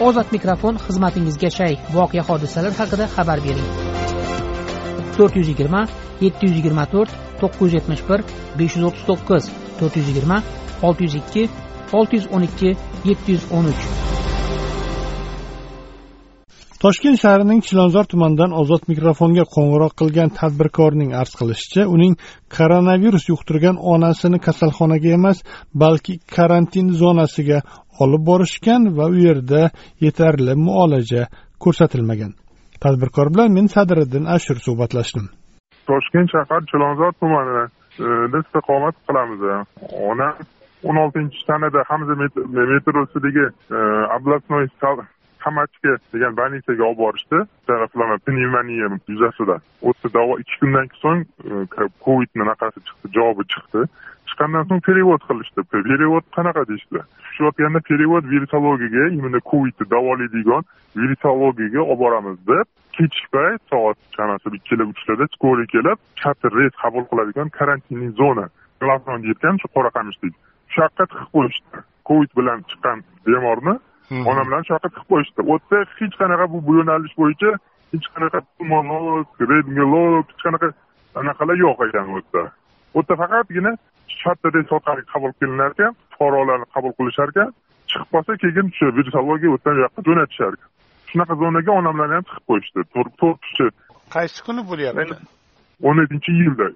ozod mikrofon xizmatingizga shay. Voqea hodisalar haqida xabar bering. To'rt yuz yigirma yetti yuz yigirma to'rt to'qqiz yuz yetmish bir besh yuz o'ttiz to'qqiz to'rt yuz yigirma olti yuz ikki olti yuz o'n ikki yetti yuz o'n uch. Toshkent shahrining chilonzor tumanidan ozod mikrofonga qo'ng'iroq qilgan tadbirkorning arz qilishicha uning koronavirus yuqtirgan onasini kasalxonaga emas balki karantin zonasiga olib borishgan va u yerda yetarli muolaja ko'rsatilmagan. Tadbirkor bilan men sadiriddin ashur suhbatlashdim. Toshkent shahar chilonzor tumanida e, istiqomat qilamiz. Onam o'n oltinchi sanada hamza metrosidagi e, областной qamachga degan больницаga olib borishdi. Taraflama pnevmoniya yuzasidan o'tdi. Davo ikki kundan so'ng e, covidni anaqasi chiqdi javobi chiqdi. Chiqqandan so'ng перевод qilishdi. Перевод qanaqa deyishdi? Tushayotganda перевод virusologiyaga именно covidni davolaydigan virusologiyaga olib boramiz deb kechki payt soat chamasi ikkala uchlarda skoriy kelib katta reys qabul qiladigan karantinniy zona glavnon yetgan shu qoraqamishdagi shu yoqqa tiqib qo'yishdi. Covid bilan chiqqan bemorni onam bilan shu tiqib qo'yishdi. Yerda hech qanaqa bu yo'nalish bo'yicha hech qanaqa pulmonolog rentgenolog hech qanaqa anaqalar yo'q ekan u yerda u yerda faqatgina shartta reys orqali qabul qilinar ekan fuqarolarni qabul qilishar ekan chiqib qolsa keyin o'sha virusologiya u yerdan yoqqa jo'natishar ekan shunaqa zonaga onamlarni ham tiqib qo'yishdi. To'rt kishi. Qaysi kuni bo'lyapti? O'n yettinchi iyulda.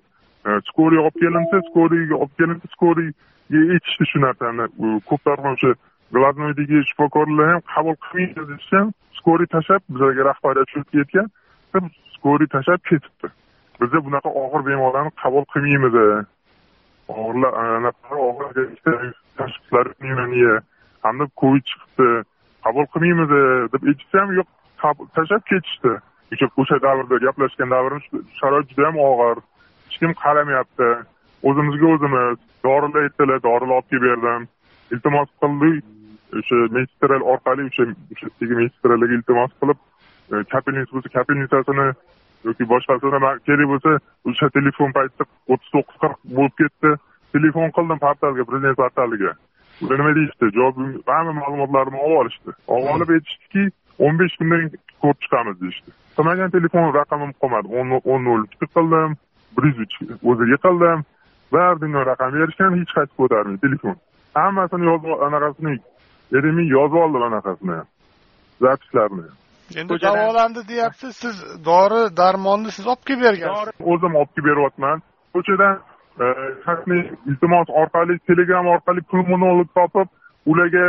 Skoriy olib kelinsa skoriyga olib kelinsa skoriyga aytishdi shu narsani. Ko'plarga o'sha главноydagi shifokorlar ham qabul qilmaydi deyishgan skori tashlab bizlarga rahbariyat tushirib ketgan aytgan tashlab ketibdi. Biza bunaqa og'ir bemorlarni qabul qilmaymiz. Og'irlar anaqa og'ir tashxislar pnevmoniya hamda covid chiqibdi. Qabul qilmaymiz deb aytishsa ham yo'q tashlab ketishdi. O'sha o'sha davrda gaplashgan davrimiz sharoit juda yam og'ir. Hech kim qaramayapti. O'zimizga o'zimiz dorilar aytdilar dorilar olib kelib berdim. Iltimos qildik. O'sha medstral orqali o'sha o'sha medsтралga iltimos qilib kapelnitsa bo'lsa kapelnitsasini yoki boshqasini kerak bo'lsa o'sha telefon paytida o'ttiz to'qqiz qirq bo'lib ketdi. Telefon qildim portalga prezident portaliga. Ular nima deyishdi? Javob hamma ma'lumotlarimni olib olishdi. Olib olib aytishdiki o'n besh kundan ko'rib chiqamiz deyishdi. Qilmagan telefon raqamim qolmadi. O'n nol ikki qildim bir yuz uch o'ziga qildim. Bari raqam berishgan hech qaysi ko'tarmaydi telefon. Hammasini yozib anaqasini erimiy yozib oldim anaqasini zapislarini endi davolandi deyapsiz siz dori darmonni siz olib kelib bergansiz o'zim olib kelib beryapman ko'chadan e, iltimos orqali telegram orqali pulmonolog topib ularga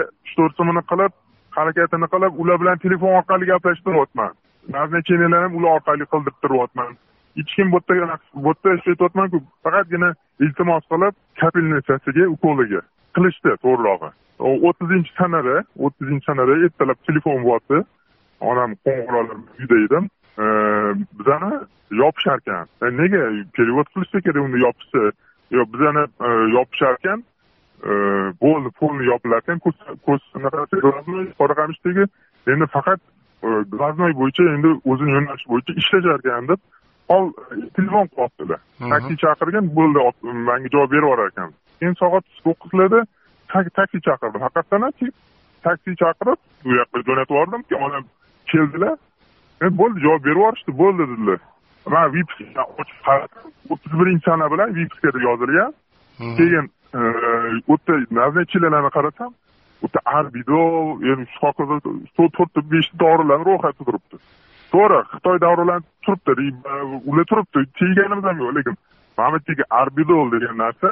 so'mini qilib harakatini qilib ular bilan telefon orqali gaplashtiryapman назначениyalar ham ular orqali qildirib turyapman hech kim bu yerda bu yerda ishlayapmanku faqatgina iltimos qilib kapelnitsasiga ukoliga qilishdi to'g'rirog'i o'ttizinchi sanada o'ttizinchi sanada ertalab telefon bo'lyapti. Onam qo'ng'iroqlar uyda edim. Bizani yopishar ekan nega перевод qilishsa kerak uni yopishsa? Yo bizani yopishar ekan bo'ldi polni yopilar ekan ko'z qoraqamishdagi. Endi faqat глазной bo'yicha endi o'zini yo'nalishi bo'yicha ishlashar ekan deb hol telefon qilyaptilar taksi chaqirgan bo'ldi manga javob berib yuborar ekan keyin soat to'qqizlarda taksi chaqirdim. Haqiqatdan ham taksi chaqirib u yoqqa jo'natib yubordim onam keldilar. Bo'ldi javob berib yuborishdi bo'ldi dedilar. Man vipiska ochib qaradim o'ttiz birinchi sana bilan vipiskada yozilgan. Keyin u yerda назначенияларni qarasam u yerda arbidol shu hokazo to'rtta beshta dorilarni ro'yxati turibdi. To'g'ri xitoy dorilarni turibdi ular turibdi chekkanimiz ham yo'q lekin mana bu yerdagi arbidol degan narsa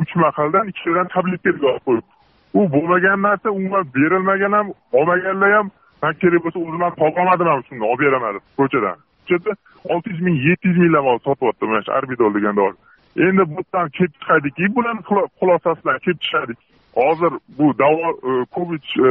uch mahaldan ikkitadan tabletka yozib qo'yibdi u bo'lmagan narsa umuman berilmagan ham olmaganlar ham man kerak bo'lsa o'zim ham topolmadim ham shunda olib beraman deb ko'chadan. Ko'chada olti yuz ming yetti yuz minglab olib sotyapti mana shu arbidol degan dori endi bu yerdan kelib chiqadiki bularni xulosasidan kelib chiqadik. Hozir bu davo e, covid e,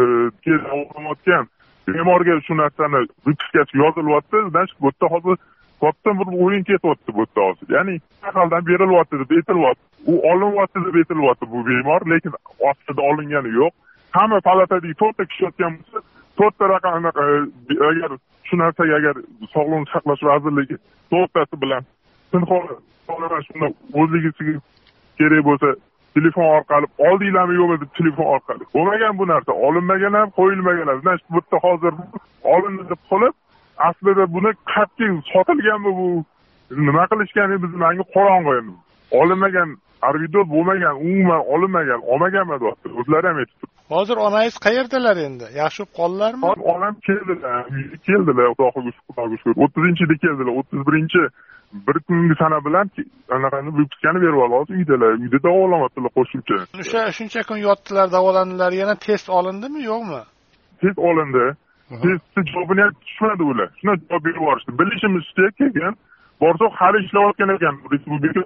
davolanayotgan bemorga shu narsani vypiskasi yozilyapti значит bu yerda hozir katta bir o'yin ketyapti bu yerda hozir ya'ni shahardan berilyapti deb aytilyapti. U olinyapti deb aytilyapti bu bemor lekin ostidan olingani yo'q. Hamma palatadagi to'rtta kishi yotgan bo'lsa to'rtta raqam e, agar shu narsaga agar sog'liqni saqlash vazirligi to'rttasi bilan shunda o'zligisiga kerak bo'lsa telefon orqali oldinglarmi yo'qmi deb telefon orqali. Bo'lmagan bu narsa olinmagan ham qo'yilmagan ham. Значит bu yerda hozir olindi deb qilib aslida buni qayerga sotilganmi bu? Nima qilishgani bizni manga qorong'i endi. Olinmagan arvidor bo'lmagan umuman olinmagan olmaganman deyapti o'zlari ham aytib hozir onangiz qayerdalar endi? Yaxshi bo'lib qoldilarmi onam keldilar uyga keldilar xudoga shukur shukur o'ttizinchida keldilar o'ttiz birinchi bir kungi sana bilan anaqani выпискani berib oldi. Hozir uydalar uyda davolanyaptilar qo'shimcha. O'sha shuncha kun yotdilar davolandilar yana test olindimi yo'qmi? Test olindi testni javobini ham tushmadi ular. Shunday javob berib yuborishdi. Bilishimizcha keyin borsak hali ishlayotgan ekan. Respublika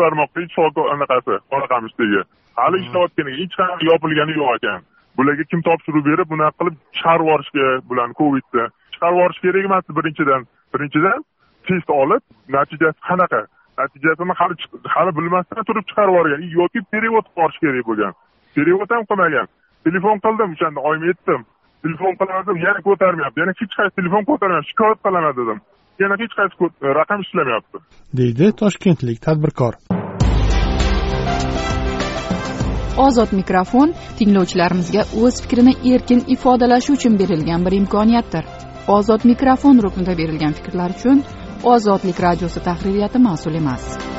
tarmoqda shokir anaqasi qoraqamishdagi hali ishlayotgan ekan. Hech qanaqa yopilgani yo'q ekan. Bularga kim topshiriq berib bunaqa qilib chiqarib yuborishga bularni covidni chiqarib yuborish kerak emas birinchidan. Birinchidan test olib natijasi qanaqa? Natijasini hali hali bilmasdan turib chiqarib yuborgan. Yoki перевод qilib yuborish kerak bo'lgan. Перевод ham qilmagan. Telefon qildim o'shanda oyim aytdim telefon qilaman yana ko'tarmayapti. Yana hech qaysi telefon ko'tarmayapti. Shikoyat qilaman dedim. Yana hech qaysi raqam ishlamayapti. Deydi toshkentlik tadbirkor. Ozod mikrofon tinglovchilarimizga o'z fikrini erkin ifodalashi uchun berilgan bir imkoniyatdir. Ozod mikrofon ruknida berilgan fikrlar uchun ozodlik radiosi tahririyati mas'ul emas